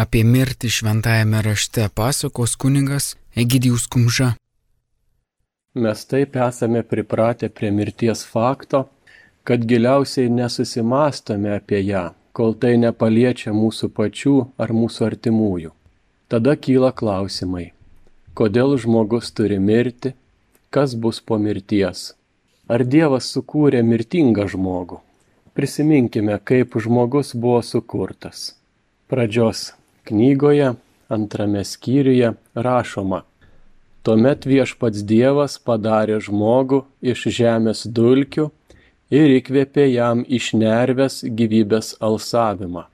Apie mirtį šventajame rašte pasakos kuningas Egidijus Kumža. Mes taip esame pripratę prie mirties fakto, kad giliausiai nesusimastome apie ją, kol tai nepaliečia mūsų pačių ar mūsų artimųjų. Tada kyla klausimai. Kodėl žmogus turi mirti? Kas bus po mirties? Ar Dievas sukūrė mirtingą žmogų? Prisiminkime, kaip žmogus buvo sukurtas. Pradžios knygoje antrame skyriuje rašoma Tuomet viešpats Dievas padarė žmogų iš žemės dulkių ir įkvėpė jam išnervęs gyvybės alsavimą.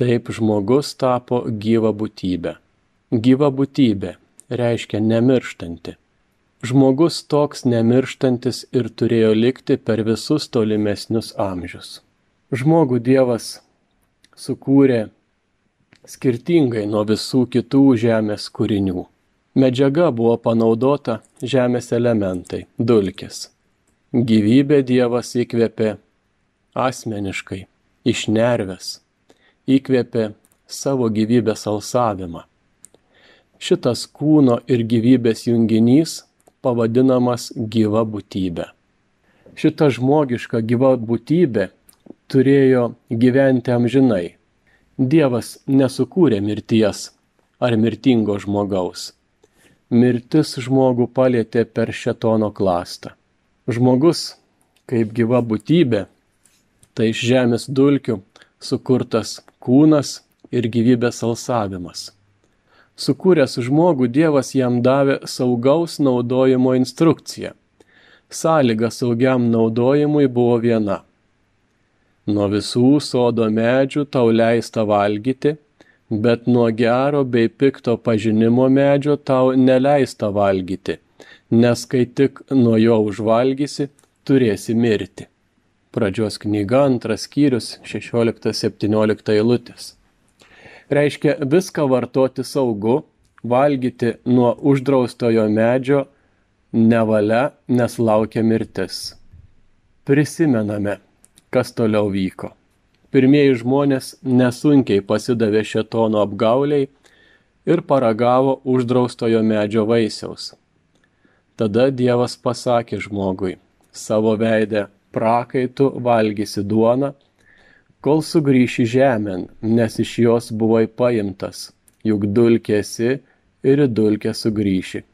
Taip žmogus tapo gyva būtybė. Gyva būtybė reiškia nemirštanti. Žmogus toks nemirštantis ir turėjo likti per visus tolimesnius amžius. Žmogų Dievas sukūrė skirtingai nuo visų kitų žemės kūrinių. Medžiaga buvo panaudota žemės elementai - dulkis. Gyvybė Dievas įkvėpė asmeniškai, išnervęs, įkvėpė savo gyvybės alsavimą. Šitas kūno ir gyvybės junginys pavadinamas gyva būtybė. Šita žmogiška gyva būtybė turėjo gyventi amžinai Dievas nesukūrė mirties ar mirtingo žmogaus. Mirtis žmogų palėtė per šetono klastą. Žmogus, kaip gyva būtybė, tai iš žemės dulkių sukurtas kūnas ir gyvybės alsavimas. Sukūręs žmogų Dievas jam davė saugaus naudojimo instrukciją. Sąlyga saugiam naudojimui buvo viena Nuo visų sodo medžių tau leista valgyti, bet nuo gero bei pikto pažinimo medžio tau neleista valgyti, nes kai tik nuo jo užvalgysi, turėsi mirti. Pradžios knyga antras skyrius 16-17 eilutės. Reiškia viską vartoti saugu, valgyti nuo uždraustojo medžio nevalia, nes laukia mirtis. Prisimename, kas toliau vyko. Pirmieji žmonės nesunkiai pasidavė šetono apgauliai ir paragavo uždraustojo medžio vaisiaus. Tada Dievas pasakė žmogui, savo veidę prakaitų valgysi duoną, kol sugrįši žemėn, nes iš jos buvai paimtas, juk dulkėsi ir į dulkę sugrįši.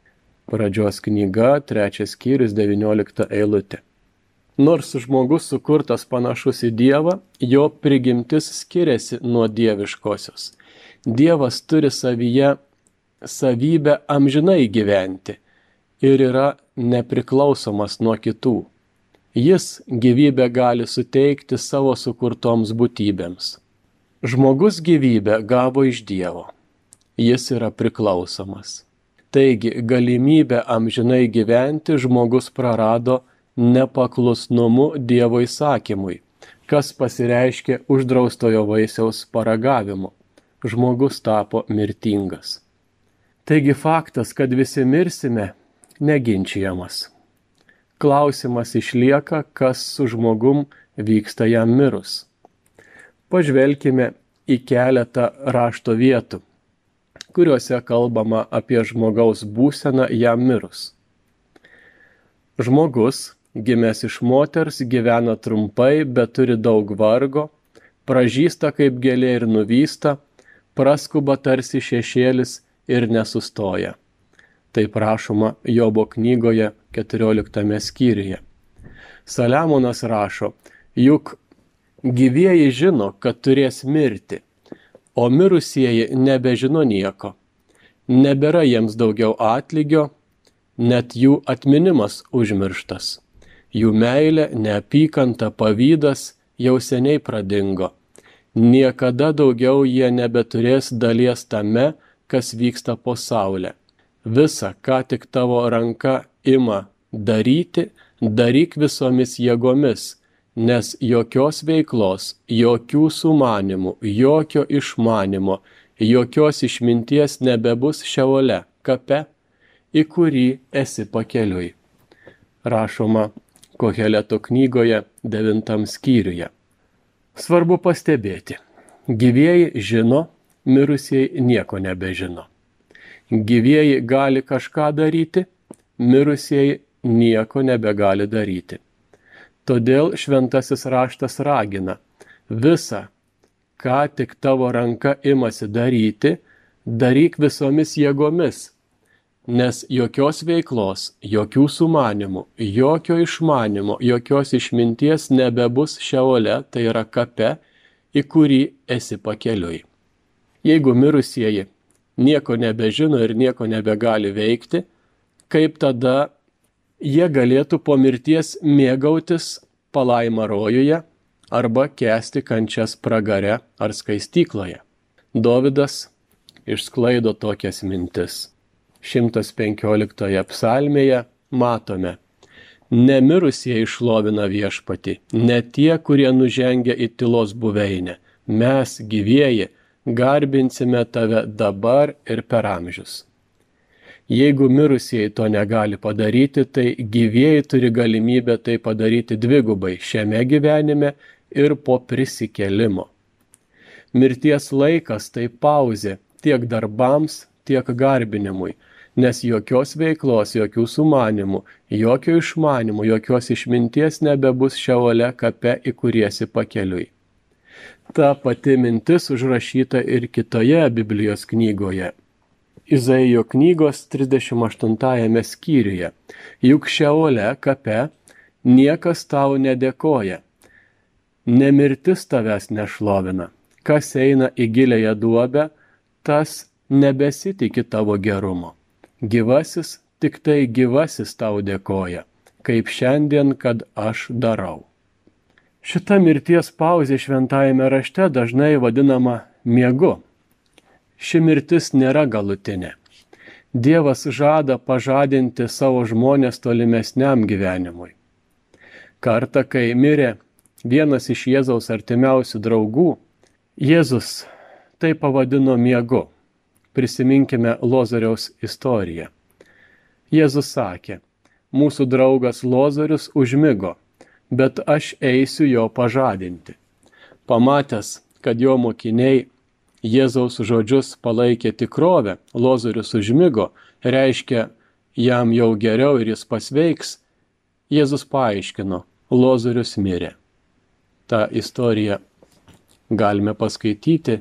Pradžios knyga, trečias skyrius, 19 eilutė. Nors žmogus sukurtas panašus į Dievą, jo prigimtis skiriasi nuo dieviškosios. Dievas turi savyje savybę amžinai gyventi ir yra nepriklausomas nuo kitų. Jis gyvybę gali suteikti savo sukurtoms būtybėms. Žmogus gyvybę gavo iš Dievo. Jis yra priklausomas. Taigi galimybę amžinai gyventi žmogus prarado nepaklusnumu Dievo įsakymui, kas pasireiškė uždraustojo vaisiaus paragavimu. Žmogus tapo mirtingas. Taigi faktas, kad visi mirsime, neginčiamas. Klausimas išlieka, kas su žmogum vyksta jam mirus. Pažvelkime į keletą rašto vietų, kuriuose kalbama apie žmogaus būseną jam mirus. Žmogus gimęs iš moters, gyvena trumpai, bet turi daug vargo, pražįsta kaip gėlė ir nuvysta, praskuba tarsi šešėlis ir nesustoja. Taip rašoma Jobo knygoje 14 skyriuje. Saliamonas rašo, juk gyvieji žino, kad turės mirti, o mirusieji nebežino nieko. Nebėra jiems daugiau atlygio, net jų atminimas užmirštas. Jų meilė, neapykanta, pavydas jau seniai pradingo. Niekada daugiau jie nebeturės dalies tame, kas vyksta po saulę. Visa, ką tik tavo ranka ima daryti, daryk visomis jėgomis, nes jokios veiklos, jokių sumanimų, jokio išmanimo, jokios išminties nebebus šiaule, kape, į kurį esi pakeliui. Rašoma Koheleto knygoje devintam skyriuje. Svarbu pastebėti, gyvieji žino, mirusieji nieko nebežino. Gyvieji gali kažką daryti, mirusieji nieko nebegali daryti. Todėl šventasis raštas ragina visą, ką tik tavo ranka imasi daryti, daryk visomis jėgomis, nes jokios veiklos, jokių sumanimų, jokio išmanimo, jokios išminties nebebus šiaole, tai yra kape, į kurį esi pakeliui. Jeigu mirusieji nieko nebežino ir nieko nebegali veikti, kaip tada jie galėtų po mirties mėgautis palaima rojuje arba kesti kančias pragare ar skaistykloje. Dovydas išsklaido tokias mintis. 115 psalmėje matome, nemirusieji išlovina viešpati, ne tie, kurie nužengia į tylos buveinę, mes gyvieji garbinsime tave dabar ir per amžius. Jeigu mirusieji to negali padaryti, tai gyvieji turi galimybę tai padaryti dvigubai šiame gyvenime ir po prisikelimo. Mirties laikas tai pauzė tiek darbams, tiek garbinimui, nes jokios veiklos, jokių sumanimų, jokio išmanimų, jokios išminties nebebus šiaule kape į kuriesi pakeliui ta pati mintis užrašyta ir kitoje Biblijos knygoje. Izaijo knygos 38 skyriuje. Juk šiaule kape niekas tau nedėkoja. Nemirtis tavęs nešlovina. Kas eina į gilėją duobę, tas nebesitikė tavo gerumo. Gyvasis, tik tai gyvasis tau dėkoja, kaip šiandien, kad aš darau. Šita mirties pauzė šventajame rašte dažnai vadinama miegu. Ši mirtis nėra galutinė. Dievas žada pažadinti savo žmonės tolimesniam gyvenimui. Kartą, kai mirė vienas iš Jėzaus artimiausių draugų, Jėzus tai pavadino miegu. Prisiminkime Lozoriaus istoriją. Jėzus sakė, mūsų draugas Lozorius užmygo bet aš eisiu jo pažadinti. Pamatęs, kad jo mokiniai Jėzaus žodžius palaikė tikrovę, Lozorius užmygo, reiškia, jam jau geriau ir jis pasveiks, Jėzus paaiškino, Lozorius mirė. Ta istorija galime paskaityti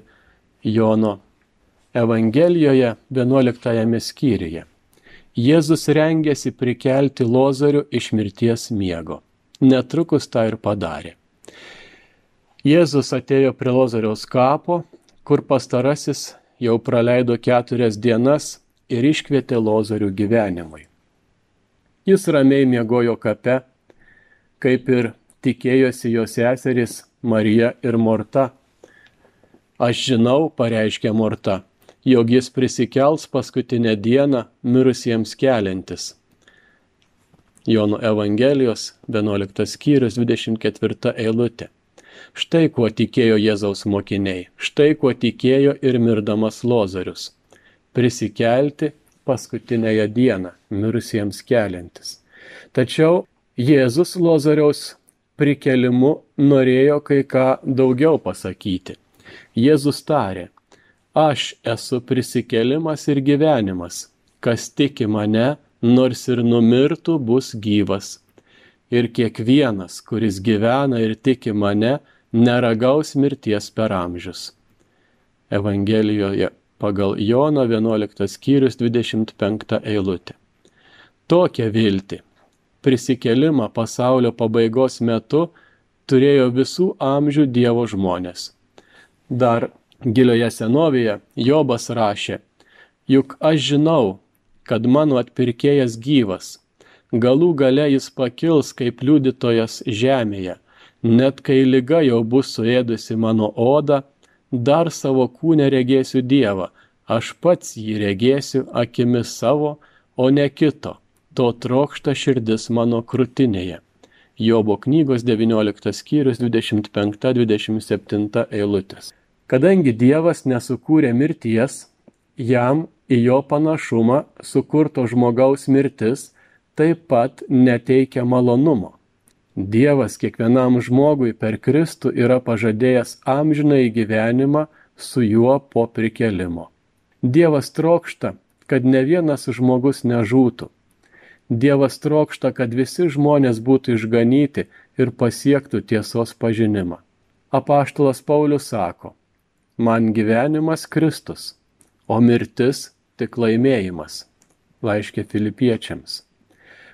Jono Evangelijoje 11 skyriuje. Jėzus rengėsi prikelti Lozorių iš mirties miego netrukus tą ir padarė. Jėzus atėjo prie Lozoriaus kapo, kur pastarasis jau praleido keturias dienas ir iškvietė Lozorių gyvenimui. Jis ramiai miegojo kape, kaip ir tikėjosi jo seserys Marija ir Morta. Aš žinau, pareiškė Morta, jog jis prisikels paskutinę dieną mirusiems keliantis. Jono Evangelijos 11 skyrius 24 eilutė. Štai kuo tikėjo Jėzaus mokiniai, štai kuo tikėjo ir mirdamas Lozarius. Prisikelti paskutinėje dieną, mirusiems keliantis. Tačiau Jėzus Lozariaus prikelimu norėjo kai ką daugiau pasakyti. Jėzus tarė, aš esu prisikelimas ir gyvenimas, kas tiki mane, nors ir numirtų, bus gyvas. Ir kiekvienas, kuris gyvena ir tiki mane, neragaus mirties per amžius. Evangelijoje pagal Jono 11 skyrius 25 eilutė. Tokią viltį, prisikelimą pasaulio pabaigos metu turėjo visų amžių Dievo žmonės. Dar gilioje senovėje Jobas rašė, juk aš žinau, kad mano atpirkėjas gyvas. Galų gale jis pakils kaip liudytojas žemėje, net kai lyga jau bus suėdusi mano odą, dar savo kūnę regėsiu Dievą, aš pats jį regėsiu akimis savo, o ne kito. To trokšta širdis mano krūtinėje. Jobo knygos 19 skyrius 25-27 eilutės. Kadangi Dievas nesukūrė mirties, jam į jo panašumą sukurto žmogaus mirtis taip pat neteikia malonumo. Dievas kiekvienam žmogui per Kristų yra pažadėjęs amžinai gyvenimą su juo po prikelimo. Dievas trokšta, kad ne vienas žmogus nežūtų. Dievas trokšta, kad visi žmonės būtų išganyti ir pasiektų tiesos pažinimą. Apaštalas Paulius sako, man gyvenimas Kristus, o mirtis tik laimėjimas. Laiškė filipiečiams.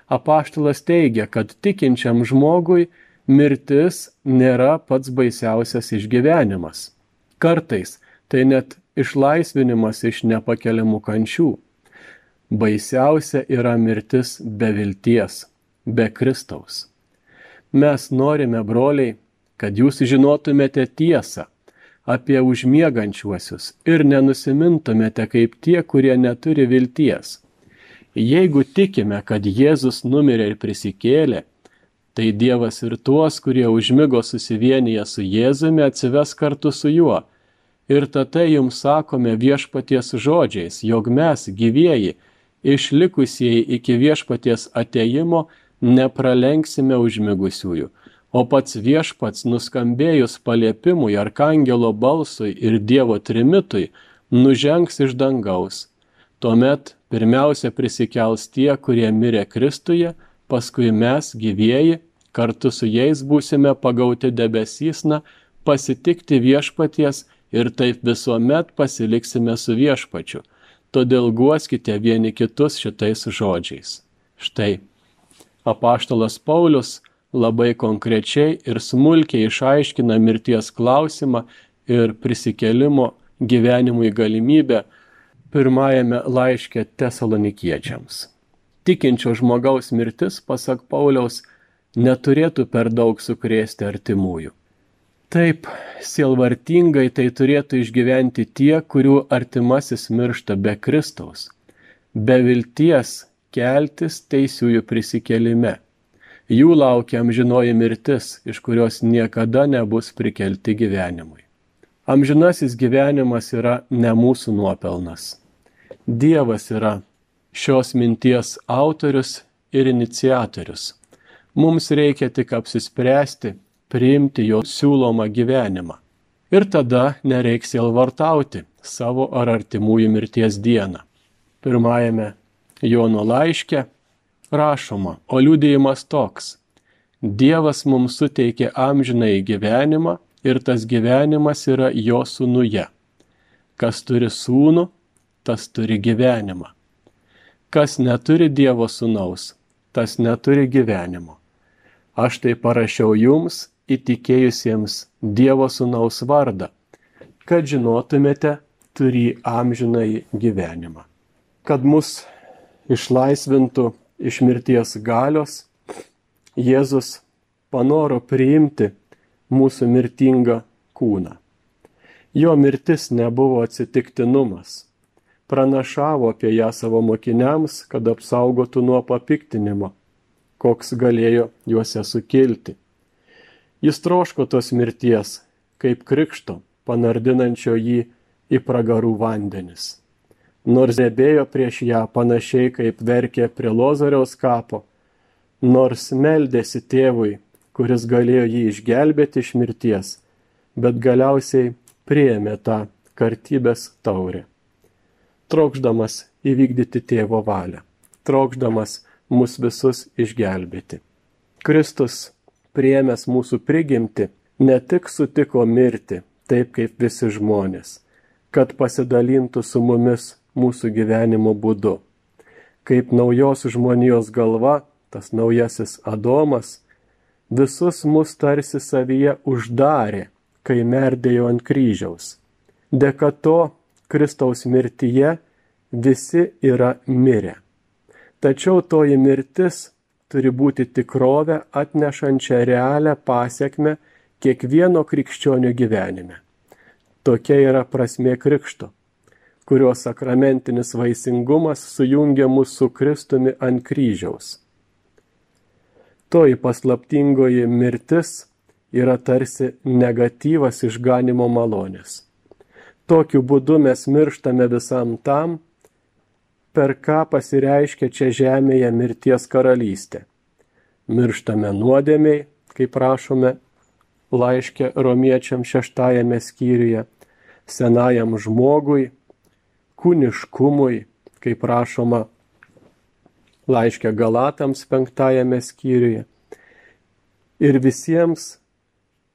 Apaštalas teigia, kad tikinčiam žmogui mirtis nėra pats baisiausias išgyvenimas. Kartais tai net išlaisvinimas iš nepakeliamų kančių. Baisiausia yra mirtis be vilties, be Kristaus. Mes norime, broliai, kad jūs žinotumėte tiesą apie užmiegančiuosius ir nenusimintumėte kaip tie, kurie neturi vilties. Jeigu tikime, kad Jėzus numirė ir prisikėlė, tai Dievas ir tuos, kurie užmygo susivienyje su Jėzumi, atsives kartu su juo. Ir tada jums sakome viešpaties žodžiais, jog mes, gyvieji, išlikusieji iki viešpaties ateimo, nepralenksime užmigusiųjų, o pats viešpats nuskambėjus paliepimui arkangelo balsui ir Dievo trimitui, nužengs iš dangaus. Tuomet pirmiausia prisikels tie, kurie mirė Kristuje, paskui mes, gyvieji, kartu su jais būsime pagauti debesysna, pasitikti viešpaties ir taip visuomet pasiliksime su viešpačiu. Todėl guoskite vieni kitus šitais žodžiais. Štai, apaštalas Paulius labai konkrečiai ir smulkiai išaiškina mirties klausimą ir prisikelimo gyvenimui galimybę pirmajame laiške tesalonikiečiams. Tikinčio žmogaus mirtis, pasak Pauliaus, neturėtų per daug sukrėsti artimųjų. Taip, sielvartingai tai turėtų išgyventi tie, kurių artimasis miršta be Kristaus, be vilties keltis teisiųjų prisikelime. Jų laukia amžinoji mirtis, iš kurios niekada nebus prikelti gyvenimui. Amžinasis gyvenimas yra ne mūsų nuopelnas. Dievas yra šios minties autorius ir iniciatorius. Mums reikia tik apsispręsti, priimti jo siūlomą gyvenimą. Ir tada nereiks ilvartauti savo ar artimųjų mirties dieną. Pirmajame Jono laiške rašoma, o liūdėjimas toks. Dievas mums suteikė amžinai gyvenimą ir tas gyvenimas yra jo sūnuje. Kas turi sūnų, tas turi gyvenimą. Kas neturi Dievo sūnaus, tas neturi gyvenimo. Aš tai parašiau jums, įtikėjusiems Dievo sūnaus vardą, kad žinotumėte turi amžinai gyvenimą. Kad mus išlaisvintų iš mirties galios, Jėzus panoro priimti mūsų mirtingą kūną. Jo mirtis nebuvo atsitiktinumas pranašavo apie ją savo mokiniams, kad apsaugotų nuo papiktinimo, koks galėjo juose sukilti. Jis troško tos mirties, kaip krikšto, panardinančio jį į pragarų vandenis. Nors nebėjo prieš ją panašiai kaip verkė prie Lozoriaus kapo, nors meldėsi tėvui, kuris galėjo jį išgelbėti iš mirties, bet galiausiai priėmė tą kartybės taurę trokšdamas įvykdyti tėvo valią, trokšdamas mus visus išgelbėti. Kristus, priemęs mūsų prigimti, ne tik sutiko mirti, taip kaip visi žmonės, kad pasidalintų su mumis mūsų gyvenimo būdu. Kaip naujos žmonijos galva, tas naujasis Adomas, visus mus tarsi savyje uždarė, kai merdėjo ant kryžiaus. Dėka to Kristaus mirtyje visi yra mirę. Tačiau toji mirtis turi būti tikrovę atnešančią realią pasiekmę kiekvieno krikščionio gyvenime. Tokia yra prasmė krikšto, kurio sakramentinis vaisingumas sujungia mus su Kristumi ant kryžiaus. Toji paslaptingoji mirtis yra tarsi negatyvas išganimo malonės. Tokiu būdu mes mirštame visam tam, per ką pasireiškia čia žemėje mirties karalystė. Mirštame nuodėmiai, kaip prašome laiškė romiečiam šeštajame skyriuje, senajam žmogui, kūniškumui, kaip rašoma laiškė Galatams penktajame skyriuje, ir visiems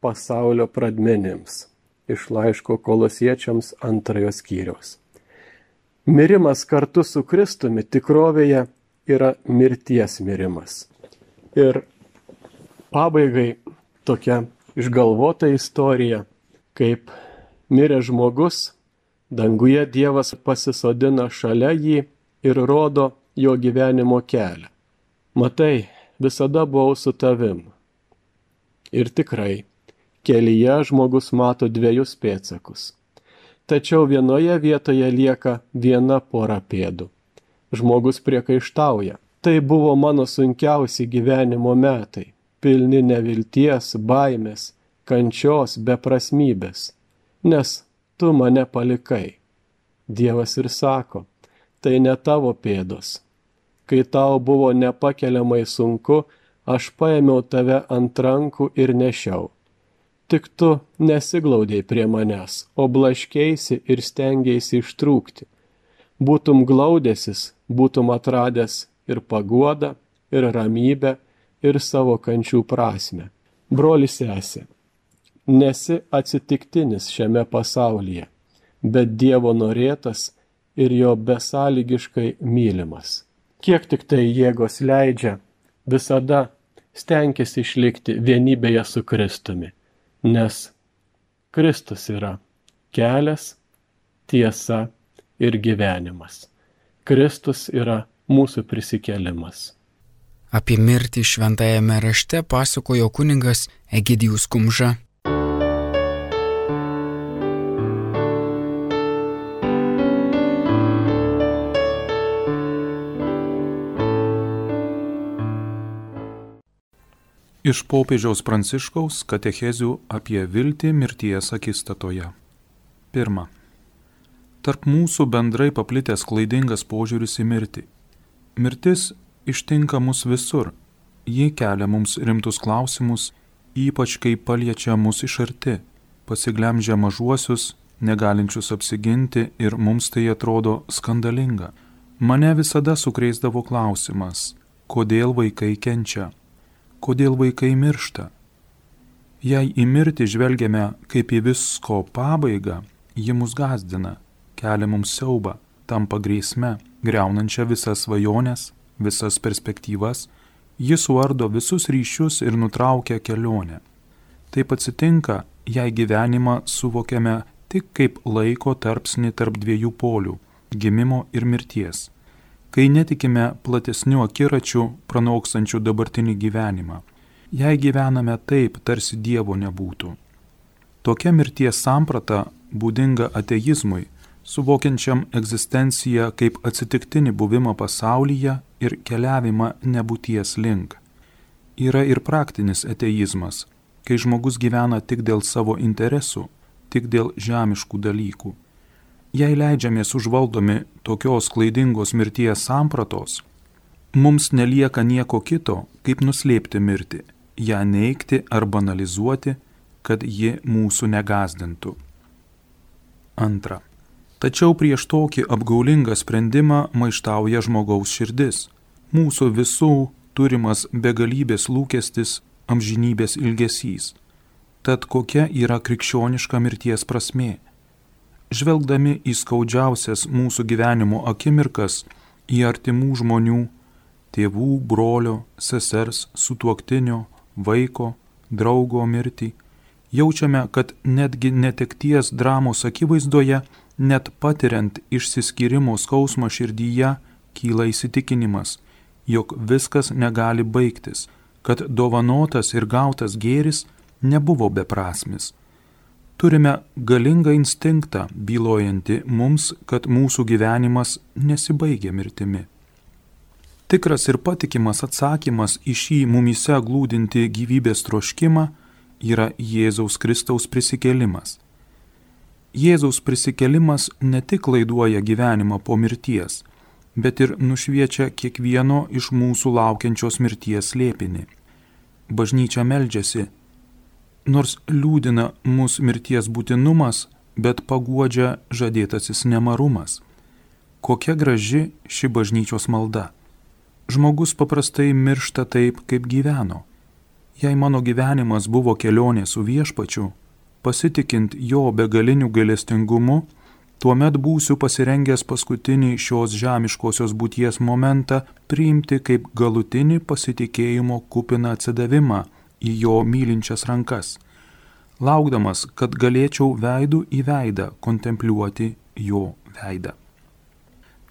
pasaulio pradmenims iš laiško kolosiečiams antrojo skyriaus. Mirimas kartu su Kristumi tikrovėje yra mirties mirimas. Ir pabaigai tokia išgalvota istorija, kaip mirė žmogus, danguje Dievas pasisodina šalia jį ir rodo jo gyvenimo kelią. Matai, visada buvau su tavim. Ir tikrai, kelyje žmogus mato dviejus pėtsakus. Tačiau vienoje vietoje lieka viena pora pėdų. Žmogus priekaištauja. Tai buvo mano sunkiausi gyvenimo metai, pilni nevilties, baimės, kančios, beprasmybės, nes tu mane palikai. Dievas ir sako, tai ne tavo pėdos. Kai tau buvo nepakeliamai sunku, aš paėmiau tave ant rankų ir nešiau. Tik tu nesiglaudėjai prie manęs, o blaškėsi ir stengiaisi ištrūkti. Būtum glaudėsis, būtum atradęs ir paguodą, ir ramybę, ir savo kančių prasme. Broli sesė, nesi atsitiktinis šiame pasaulyje, bet Dievo norėtas ir jo besąlygiškai mylimas. Kiek tik tai jėgos leidžia, visada stenkis išlikti vienybėje su Kristumi nes Kristus yra kelias, tiesa ir gyvenimas. Kristus yra mūsų prisikelimas. Apie mirtį šventajame rašte pasakojo kuningas Egidijus Kumža. Iš popiežiaus pranciškaus katechezių apie viltį mirties akistatoje. Pirma. Tarp mūsų bendrai paplitęs klaidingas požiūris į mirtį. Mirtis ištinka mus visur. Ji kelia mums rimtus klausimus, ypač kai paliečia mus iš arti, pasiglemžia mažuosius, negalinčius apsiginti ir mums tai atrodo skandalinga. Mane visada sukreisdavo klausimas, kodėl vaikai kenčia kodėl vaikai miršta. Jei į mirtį žvelgiame kaip į visko pabaigą, ji mus gazdina, kelia mums siaubą, tampa grėsme, greunančia visas svajonės, visas perspektyvas, ji suardo visus ryšius ir nutraukia kelionę. Taip atsitinka, jei gyvenimą suvokiame tik kaip laiko tarpsnį tarp dviejų polių - gimimo ir mirties kai netikime platesnių akiračių pranauksančių dabartinį gyvenimą, jei gyvename taip, tarsi Dievo nebūtų. Tokia mirties samprata būdinga ateizmui, suvokiančiam egzistenciją kaip atsitiktinį buvimą pasaulyje ir keliavimą nebūties link. Yra ir praktinis ateizmas, kai žmogus gyvena tik dėl savo interesų, tik dėl žemiškų dalykų. Jei leidžiamės užvaldomi tokios klaidingos mirties sampratos, mums nelieka nieko kito, kaip nuslėpti mirtį, ją neikti ar banalizuoti, kad ji mūsų negazdintų. Antra. Tačiau prieš tokį apgaulingą sprendimą maištauja žmogaus širdis, mūsų visų turimas begalybės lūkestis, amžinybės ilgesys. Tad kokia yra krikščioniška mirties prasme? Žvelgdami į skaudžiausias mūsų gyvenimo akimirkas, į artimų žmonių, tėvų, brolio, sesers, sutuoktinio, vaiko, draugo mirtį, jaučiame, kad netgi netekties dramos akivaizdoje, net patiriant išsiskyrimo skausmą širdyje, kyla įsitikinimas, jog viskas negali baigtis, kad dovanotas ir gautas gėris nebuvo beprasmis turime galingą instinktą, bylojantį mums, kad mūsų gyvenimas nesibaigia mirtimi. Tikras ir patikimas atsakymas į šį mumise glūdinti gyvybės troškimą yra Jėzaus Kristaus prisikėlimas. Jėzaus prisikėlimas ne tik laiduoja gyvenimą po mirties, bet ir nušviečia kiekvieno iš mūsų laukiančios mirties slėpinį. Bažnyčia meldžiasi Nors liūdina mūsų mirties būtinumas, bet paguodžia žadėtasis nemarumas. Kokia graži ši bažnyčios malda. Žmogus paprastai miršta taip, kaip gyveno. Jei mano gyvenimas buvo kelionė su viešpačiu, pasitikint jo begaliniu gailestingumu, tuomet būsiu pasirengęs paskutinį šios žemiškosios būties momentą priimti kaip galutinį pasitikėjimo kupiną atsidavimą į jo mylinčias rankas, laukdamas, kad galėčiau veidų į veidą kontempliuoti jo veidą.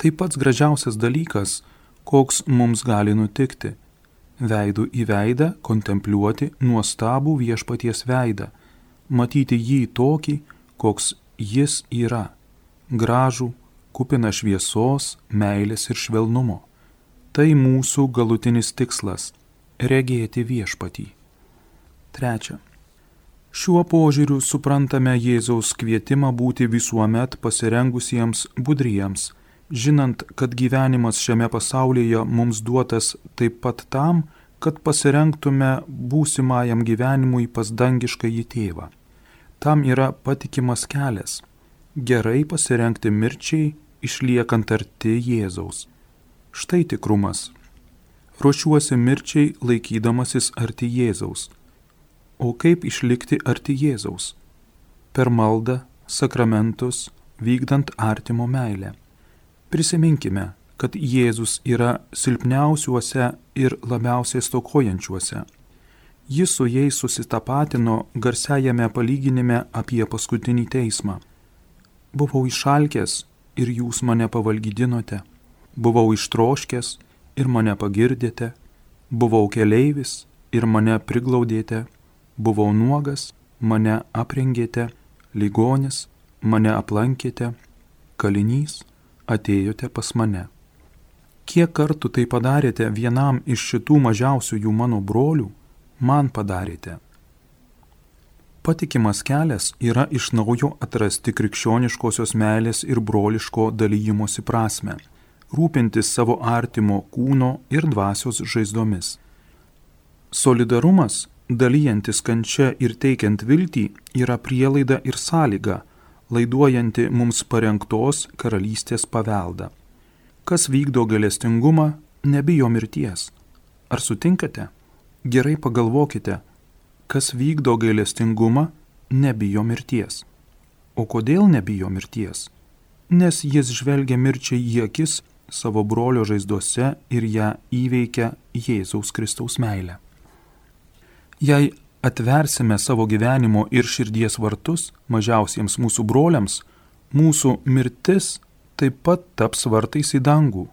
Tai pats gražiausias dalykas, koks mums gali nutikti - veidų į veidą kontempliuoti nuostabų viešpaties veidą matyti jį tokį, koks jis yra - gražų, kupina šviesos, meilės ir švelnumo. Tai mūsų galutinis tikslas - regėti viešpatį. Trečia. Šiuo požiūriu suprantame Jėzaus kvietimą būti visuomet pasirengusiems budriems, žinant, kad gyvenimas šiame pasaulyje mums duotas taip pat tam, kad pasirengtume būsimajam gyvenimui pas dangišką į tėvą tam yra patikimas kelias - gerai pasirenkti mirčiai, išliekant arti Jėzaus. Štai tikrumas. Ruošiuosi mirčiai laikydamasis arti Jėzaus. O kaip išlikti arti Jėzaus? Per maldą, sakramentus, vykdant artimo meilę. Prisiminkime, kad Jėzus yra silpniausiuose ir labiausiai stokojančiuose Jis su jais susitapatino garsiajame palyginime apie paskutinį teismą. Buvau išalkęs ir jūs mane pavalgydinote, buvau ištroškęs ir mane pagirdėte, buvau keleivis ir mane priglaudėte, buvau nuogas, mane aprengėte, ligonis, mane aplankėte, kalinys, atėjote pas mane. Kiek kartų tai padarėte vienam iš šitų mažiausiųjų mano brolių, man padarėte. Patikimas kelias yra iš naujo atrasti krikščioniškosios meilės ir broliško dalyjimosi prasme, rūpintis savo artimo kūno ir dvasios žaizdomis. Solidarumas, dalyjantis kančia ir teikiant viltį, yra prielaida ir sąlyga, laiduojanti mums parengtos karalystės paveldą. Kas vykdo galestingumą, nebijo mirties. Ar sutinkate? Gerai pagalvokite, kas vykdo gailestingumą, nebijo mirties. O kodėl nebijo mirties? Nes jis žvelgia mirčiai į akis savo brolio žaizduose ir ją įveikia Jėzaus Kristaus meilę. Jei atversime savo gyvenimo ir širdies vartus mažiausiems mūsų broliams, mūsų mirtis taip pat taps vartais į dangų,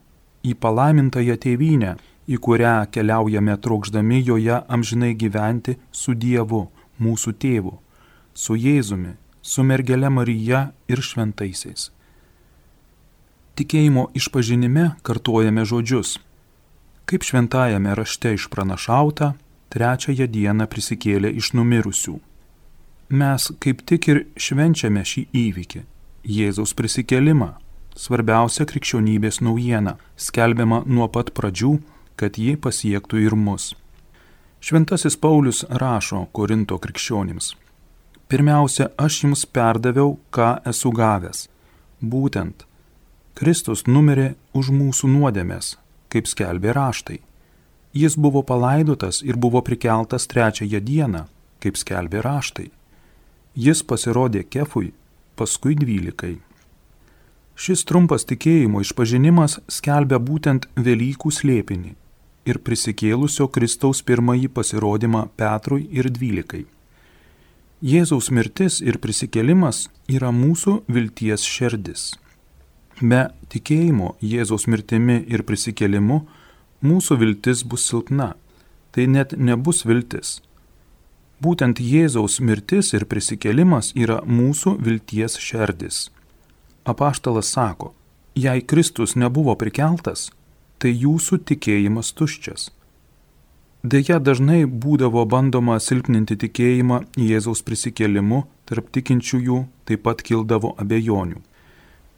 į palaimintąją tėvynę į kurią keliaujame trokšdami joje amžinai gyventi su Dievu, mūsų tėvu, su Jėzumi, su mergele Marija ir šventaisiais. Tikėjimo išpažinime kartuojame žodžius. Kaip šventajame rašte išpranašauta, trečiąją dieną prisikėlė iš numirusių. Mes kaip tik ir švenčiame šį įvykį - Jėzaus prisikėlimą, svarbiausia krikščionybės naujiena, skelbiama nuo pat pradžių kad ji pasiektų ir mus. Šventasis Paulius rašo Korinto krikščionims. Pirmiausia, aš jums perdaviau, ką esu gavęs. Būtent, Kristus numirė už mūsų nuodėmės, kaip skelbė raštai. Jis buvo palaidotas ir buvo prikeltas trečiąją dieną, kaip skelbė raštai. Jis pasirodė kefui, paskui dvylikai. Šis trumpas tikėjimo išpažinimas skelbia būtent Velykų slėpinį ir prisikėlusio Kristaus pirmąjį pasirodymą Petrui ir dvylikai. Jėzaus mirtis ir prisikėlimas yra mūsų vilties šerdis. Be tikėjimo Jėzaus mirtimi ir prisikėlimu mūsų viltis bus silpna, tai net nebus viltis. Būtent Jėzaus mirtis ir prisikėlimas yra mūsų vilties šerdis. Apaštalas sako, jei Kristus nebuvo prikeltas, tai jūsų tikėjimas tuščias. Deja, dažnai būdavo bandoma silpninti tikėjimą Jėzaus prisikėlimu, tarp tikinčiųjų taip pat kildavo abejonių.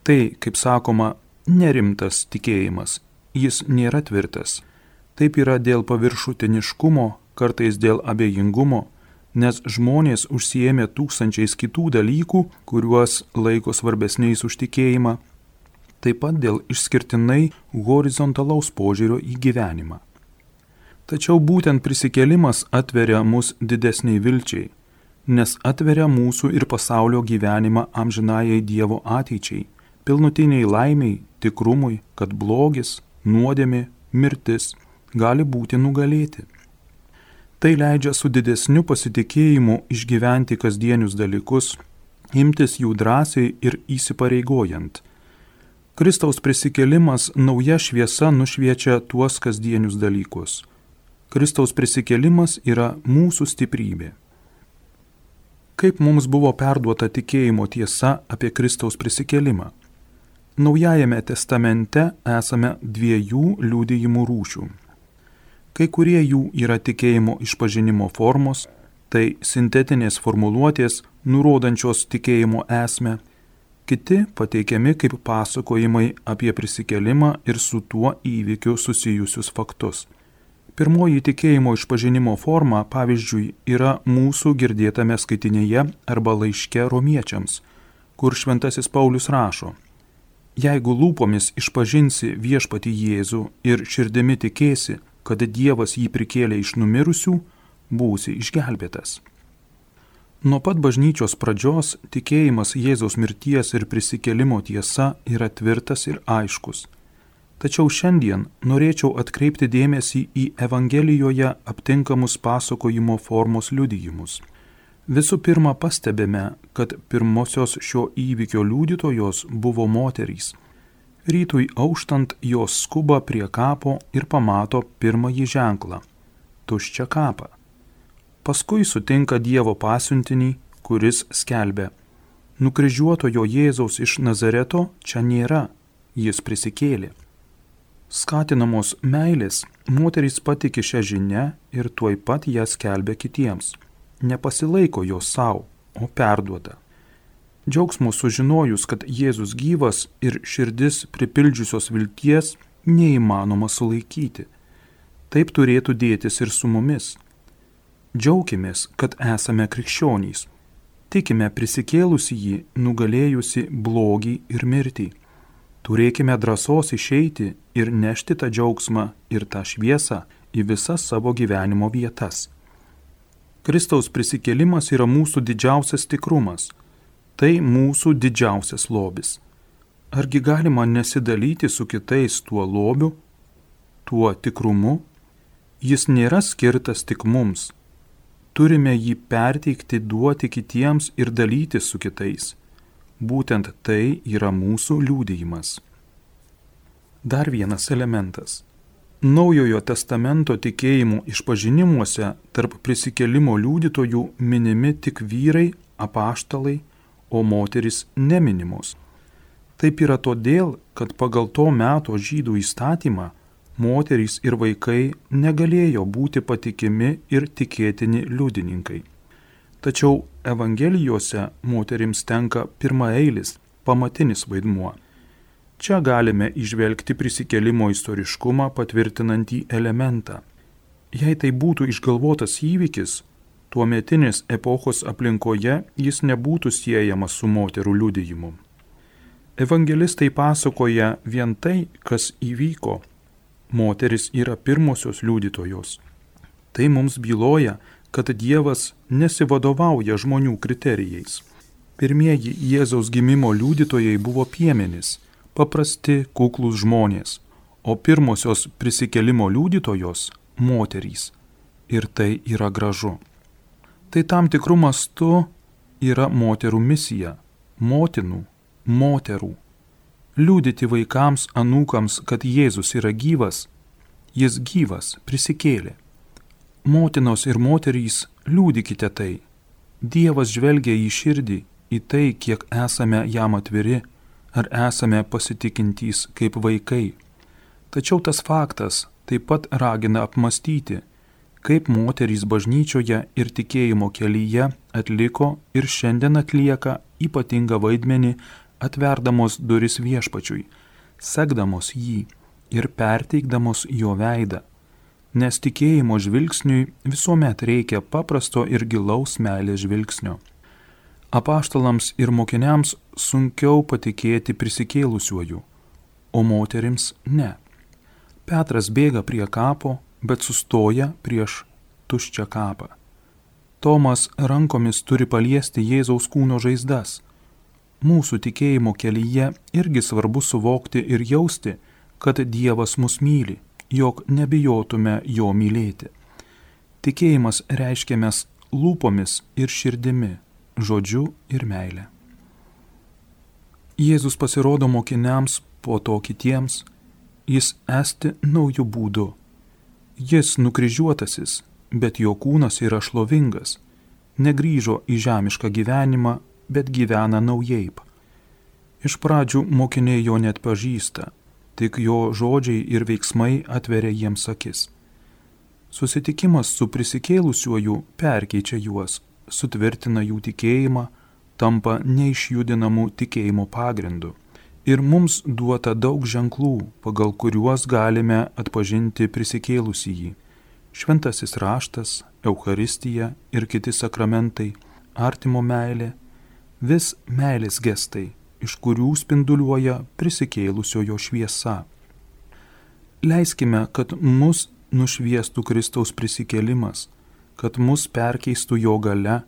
Tai, kaip sakoma, nerimtas tikėjimas, jis nėra tvirtas. Taip yra dėl paviršutiniškumo, kartais dėl abejingumo, nes žmonės užsiemė tūkstančiais kitų dalykų, kuriuos laiko svarbesniais už tikėjimą, taip pat dėl išskirtinai horizontalaus požiūrio į gyvenimą. Tačiau būtent prisikėlimas atveria mus didesniai vilčiai, nes atveria mūsų ir pasaulio gyvenimą amžinajai Dievo ateičiai, pilnutiniai laimiai, tikrumui, kad blogis, nuodėmė, mirtis gali būti nugalėti. Tai leidžia su didesniu pasitikėjimu išgyventi kasdienius dalykus, imtis jų drąsiai ir įsipareigojant. Kristaus prisikėlimas nauja šviesa nušviečia tuos kasdienius dalykus. Kristaus prisikėlimas yra mūsų stiprybė. Kaip mums buvo perduota tikėjimo tiesa apie Kristaus prisikėlimą? Naujajame testamente esame dviejų liūdėjimų rūšių Kai kurie jų yra tikėjimo išpažinimo formos, tai sintetinės formuluotės, nurodančios tikėjimo esmę, kiti pateikiami kaip pasakojimai apie prisikelimą ir su tuo įvykiu susijusius faktus. Pirmoji tikėjimo išpažinimo forma, pavyzdžiui, yra mūsų girdėtame skaitinėje arba laiške romiečiams, kur šventasis Paulius rašo, Jeigu lūpomis išpažinsi viešpati Jėzų ir širdimi tikėsi, kad Dievas jį prikėlė iš numirusių, būsi išgelbėtas. Nuo pat bažnyčios pradžios tikėjimas Jėzaus mirties ir prisikėlimo tiesa yra tvirtas ir aiškus. Tačiau šiandien norėčiau atkreipti dėmesį į Evangelijoje aptinkamus pasakojimo formos liudijimus. Visų pirma, pastebime, kad pirmosios šio įvykio liudytojos buvo moterys Rytui auštant jos skuba prie kapo ir pamato pirmąjį ženklą - tuščią kapą. Paskui sutinka Dievo pasiuntinį, kuris skelbia - nukryžiuotojo Jėzaus iš Nazareto čia nėra, jis prisikėlė. Skatinamos meilės, moterys patikė šią žinę ir tuoj pat ją skelbia kitiems. Nepasilaiko jos savo, o perduoda. Džiaugsmo sužinojus, kad Jėzus gyvas ir širdis pripildžiusios vilties neįmanoma sulaikyti. Taip turėtų dėtis ir su mumis. Džiaukimės, kad esame krikščionys. Tikime prisikėlusi jį, nugalėjusi blogį ir mirtį. Turėkime drąsos išeiti ir nešti tą džiaugsmą ir tą šviesą į visas savo gyvenimo vietas. Kristaus prisikėlimas yra mūsų didžiausias tikrumas Tai mūsų didžiausias lobis. Argi galima nesidalyti su kitais tuo lobiu, tuo tikrumu? Jis nėra skirtas tik mums. Turime jį perteikti, duoti kitiems ir dalyti su kitais. Būtent tai yra mūsų liūdėjimas. Dar vienas elementas. Naujojo testamento tikėjimų išpažinimuose tarp prisikelimo liūdytojų minimi tik vyrai, apaštalai, o moteris neminimos. Taip yra todėl, kad pagal to meto žydų įstatymą moterys ir vaikai negalėjo būti patikimi ir tikėtini liudininkai. Tačiau Evangelijose moterims tenka pirmaeilis, pamatinis vaidmuo. Čia galime išvelgti prisikelimo istoriškumą patvirtinantį elementą. Jei tai būtų išgalvotas įvykis, tuometinės epochos aplinkoje jis nebūtų siejamas su moterų liudijimu. Evangelistai pasakoja vien tai, kas įvyko. Moteris yra pirmosios liudytojos. Tai mums byloja, kad Dievas nesivadovauja žmonių kriterijais. Pirmieji Jėzaus gimimo liudytojai buvo piemenys, paprasti kuklus žmonės, o pirmosios prisikelimo liudytojos - moterys. Ir tai yra gražu tai tam tikrų mastų yra moterų misija - motinų, moterų. Liūdyti vaikams, anūkams, kad Jėzus yra gyvas, jis gyvas, prisikėlė. Motinos ir moterys, liūdikite tai. Dievas žvelgia į širdį, į tai, kiek esame jam atviri, ar esame pasitikintys kaip vaikai. Tačiau tas faktas taip pat ragina apmastyti, kaip moterys bažnyčioje ir tikėjimo kelyje atliko ir šiandien atlieka ypatingą vaidmenį atverdamos duris viešpačiui, sekdamos jį ir perteikdamos jo veidą. nes tikėjimo žvilgsniui visuomet reikia paprasto ir gilaus meilės žvilgsnio. Apaštalams ir mokiniams sunkiau patikėti prisikėlusiuoju, o moterims ne. Petras bėga prie kapo, bet sustoja prieš tuščią kapą. Tomas rankomis turi paliesti Jėzaus kūno žaizdas. Mūsų tikėjimo kelyje irgi svarbu suvokti ir jausti, kad Dievas mus myli jog nebijotume jo mylėti. Tikėjimas reiškiamės lūpomis ir širdimi, žodžiu ir meilė. Jėzus pasirodo mokiniams, po to kitiems, jis esti naujų būdų. Jis nukryžiuotasis, bet jo kūnas yra šlovingas, negryžo į žemišką gyvenimą, bet gyvena naujaip. Iš pradžių mokiniai jo net pažįsta, tik jo žodžiai ir veiksmai atveria jiems akis. Susitikimas su prisikėlusiuoju perkeičia juos, sutvirtina jų tikėjimą, tampa neišjudinamų tikėjimo pagrindu. Ir mums duota daug ženklų, pagal kuriuos galime atpažinti prisikėlusį jį. Šventasis raštas, Euharistija ir kiti sakramentai, artimo meilė, vis meilės gestai, iš kurių spinduliuoja prisikėlusiojo šviesa. Leiskime, kad mus nušviestų Kristaus prisikėlimas, kad mus perkeistų jo gale,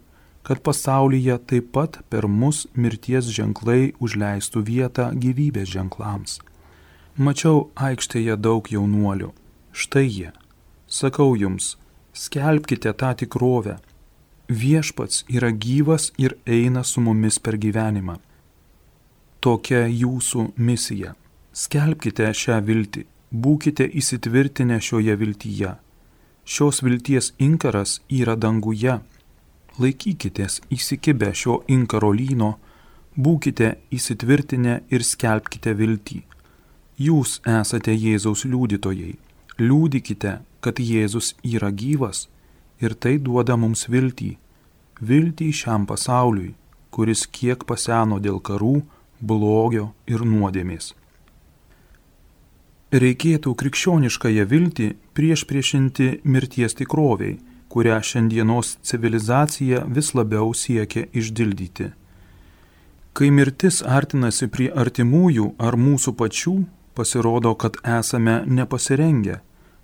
kad pasaulyje taip pat per mus mirties ženklai užleistų vietą gyvybės ženklams. Mačiau aikštėje daug jaunuolių. Štai jie. Sakau jums, skelbkite tą tikrovę. Viešpats yra gyvas ir eina su mumis per gyvenimą tokia jūsų misija. Skelbkite šią viltį, būkite įsitvirtinę šioje viltyje. Šios vilties inkaras yra danguje. Laikykitės įsikibę šio inkaro lyno, būkite įsitvirtinę ir skelbkite viltį. Jūs esate Jėzaus liudytojai. Liūdikite, kad Jėzus yra gyvas ir tai duoda mums viltį. Viltį šiam pasauliui, kuris kiek paseno dėl karų, blogio ir nuodėmės. Reikėtų krikščioniškąją viltį prieš priešinti mirties tikroviai, kurią šiandienos civilizacija vis labiau siekia išdildyti. Kai mirtis artinasi prie artimųjų ar mūsų pačių, pasirodo, kad esame nepasirengę,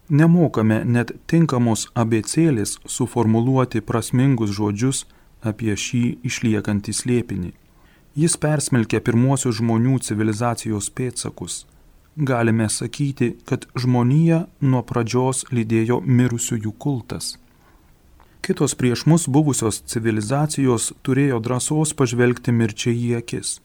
nemokame net tinkamos abecėlės suformuluoti prasmingus žodžius apie šį išliekantį slėpinį. Jis persmelkia pirmuosius žmonių civilizacijos pėtsakus. Galime sakyti, kad žmonija nuo pradžios lydėjo mirusiųjų kultas. Kitos prieš mus buvusios civilizacijos turėjo drąsos pažvelgti mirčiai į akis.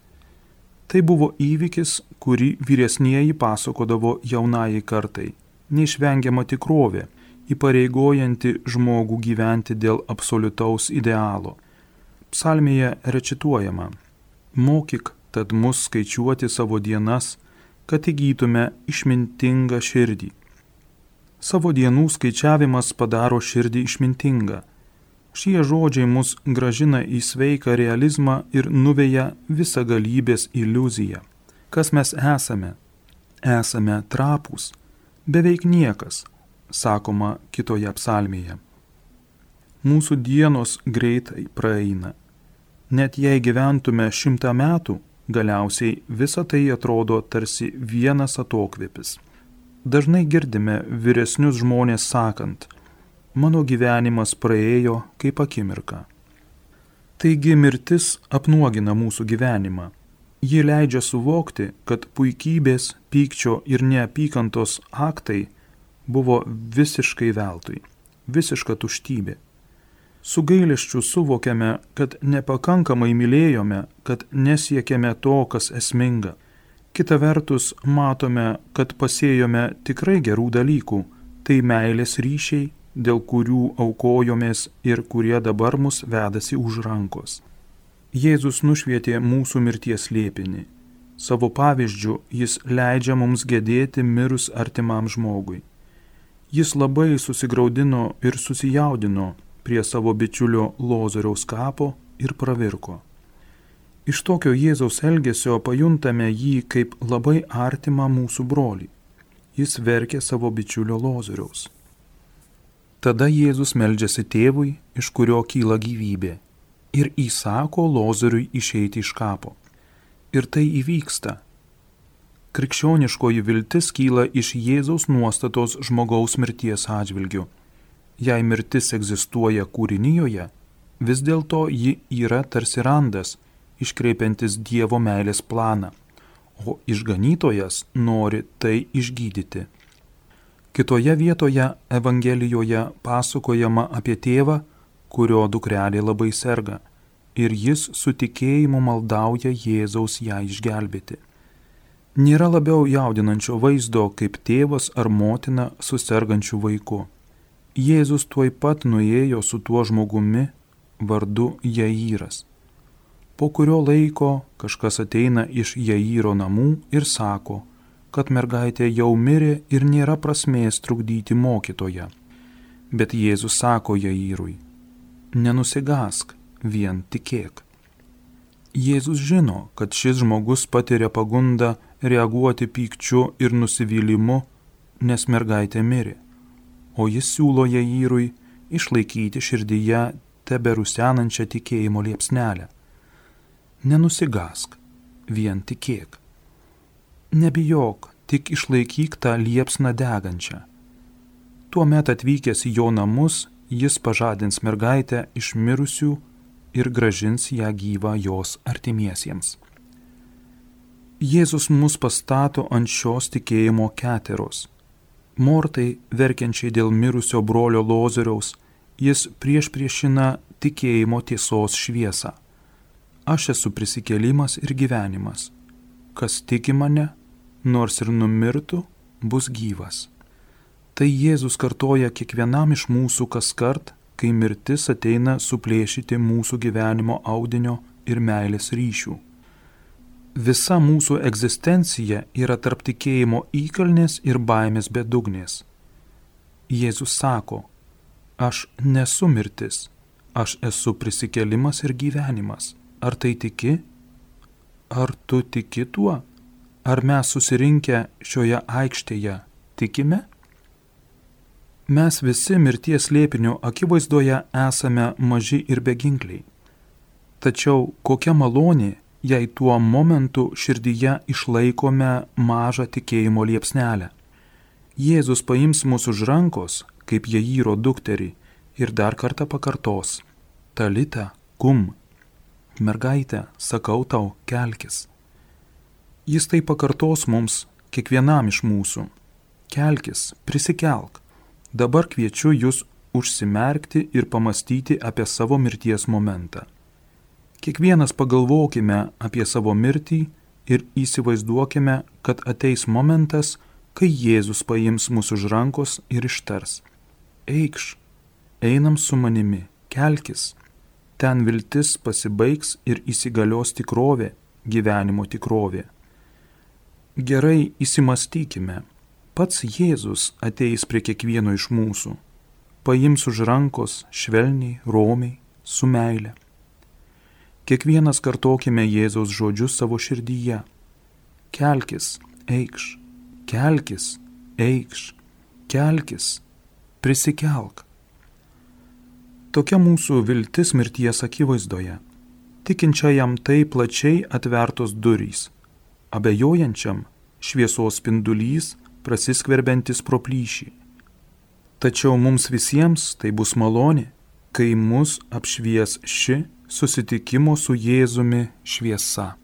Tai buvo įvykis, kurį vyresnieji pasakodavo jaunai kartai. Neišvengiama tikrovė, įpareigojanti žmogų gyventi dėl absoliutaus idealo. Psalmėje recituojama Mokyk tad mus skaičiuoti savo dienas, kad įgytume išmintingą širdį. Savo dienų skaičiavimas padaro širdį išmintingą. Šie žodžiai mus gražina į sveiką realizmą ir nuveja visą galybės iliuziją. Kas mes esame? Esame trapus, beveik niekas, sakoma kitoje psalmėje. Mūsų dienos greitai praeina Net jei gyventume šimtą metų, galiausiai visa tai atrodo tarsi vienas atokvėpis. Dažnai girdime vyresnius žmonės sakant, mano gyvenimas praėjo kaip akimirka. Taigi mirtis apnuogina mūsų gyvenimą. Ji leidžia suvokti, kad puikybės, pykčio ir neapykantos aktai buvo visiškai veltui, visiška tuštybė. Su gaileščiu suvokiame, kad nepakankamai mylėjome, kad nesiekėme to, kas esminga. Kita vertus, matome, kad pasėjome tikrai gerų dalykų - tai meilės ryšiai, dėl kurių aukojomės ir kurie dabar mus vedasi už rankos. Jėzus nušvietė mūsų mirties liepinį. Savo pavyzdžių jis leidžia mums gedėti mirus artimam žmogui. Jis labai susigaudino ir susijaudino, prie savo bičiulio Lozoriaus kapo ir pravirko. Iš tokio Jėzaus elgesio pajuntame jį kaip labai artimą mūsų brolį. Jis verkė savo bičiulio Lozoriaus. Tada Jėzus meldžiasi tėvui, iš kurio kyla gyvybė, ir įsako Lozoriui išeiti iš kapo. Ir tai įvyksta. Krikščioniškoji viltis kyla iš Jėzaus nuostatos žmogaus mirties atžvilgių. Jei mirtis egzistuoja kūrinyjoje, vis dėlto ji yra tarsi randas, iškreipiantis Dievo meilės planą, o išganytojas nori tai išgydyti. Kitoje vietoje Evangelijoje pasakojama apie tėvą, kurio dukrelė labai serga, ir jis su tikėjimu maldauja Jėzaus ją išgelbėti. Nėra labiau jaudinančio vaizdo, kaip tėvas ar motina su sergančiu vaiku. Jėzus tuoj pat nuėjo su tuo žmogumi vardu Jairas. Po kurio laiko kažkas ateina iš Jairo namų ir sako, kad mergaitė jau mirė ir nėra prasmės trukdyti mokytoją. Bet Jėzus sako Jairui, nenusigask, vien tikėk. Jėzus žino, kad šis žmogus patiria pagundą reaguoti pykčiu ir nusivylimu, nes mergaitė mirė, o jis siūlo Jairui išlaikyti širdyje teberusenančią tikėjimo liepsnelę. Nenusigask, vien tikėk. Nebijok, tik išlaikyk tą liepsną degančią. Tuomet atvykęs į jo namus, jis pažadins mergaitę iš mirusių ir gražins ją gyvą jos artimiesiems. Jėzus mus pastato ant šios tikėjimo keteros. Mortai, verkiančiai dėl mirusio brolio Lozoriaus, jis prieš priešina tikėjimo tiesos šviesą. Aš esu prisikėlimas ir gyvenimas. Kas tiki mane, nors ir numirtų, bus gyvas. Tai Jėzus kartoja kiekvienam iš mūsų kas kart, kai mirtis ateina suplėšyti mūsų gyvenimo audinio ir meilės ryšių. Visa mūsų egzistencija yra tarp tikėjimo įkalnės ir baimės bedugnės. Jėzus sako, aš nesu mirtis, aš esu prisikelimas ir gyvenimas. Ar tai tiki? Ar tu tiki tuo? Ar mes susirinkę šioje aikštėje tikime? Mes visi mirties lėpinio akivaizdoje esame maži ir beginkliai. Tačiau kokia malonė, jei tuo momentu širdyje išlaikome mažą tikėjimo liepsnelę. Jėzus paims mūsų už rankos, kaip Jairo dukterį, ir dar kartą pakartos - Talita, kum. Mergaitė, sakau tau, kelkis. Jis tai pakartos mums, kiekvienam iš mūsų. Kelkis, prisikelk. Dabar kviečiu jūs užsimerkti ir pamastyti apie savo mirties momentą. Kiekvienas pagalvokime apie savo mirtį ir įsivaizduokime, kad ateis momentas, kai Jėzus paims mūsų už rankos ir ištars. Eikš, einam su manimi, kelkis. Ten viltis pasibaigs ir įsigalios tikrovė, gyvenimo tikrovė. Gerai įsimastykime, pats Jėzus ateis prie kiekvieno iš mūsų, paims už rankos švelniai, romiai, su meile. Kiekvienas kartokime Jėzaus žodžius savo širdyje. Kelkis, eikš, kelkis, eikš, kelkis, prisikelk. Tokia mūsų viltis mirties akivaizdoje. Tikinčiajam tai plačiai atvertos durys abejojančiam šviesos spindulys prasiskverbiantis pro plyšį. Tačiau mums visiems tai bus malonė, kai mus apšvies ši susitikimo su Jėzumi šviesa.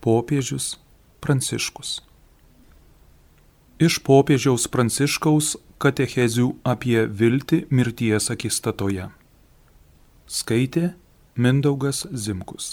Popiežius Pranciškus Iš popiežiaus Pranciškaus katechezių apie viltį mirties akistatoje. Skaitė Mindaugas Zimkus.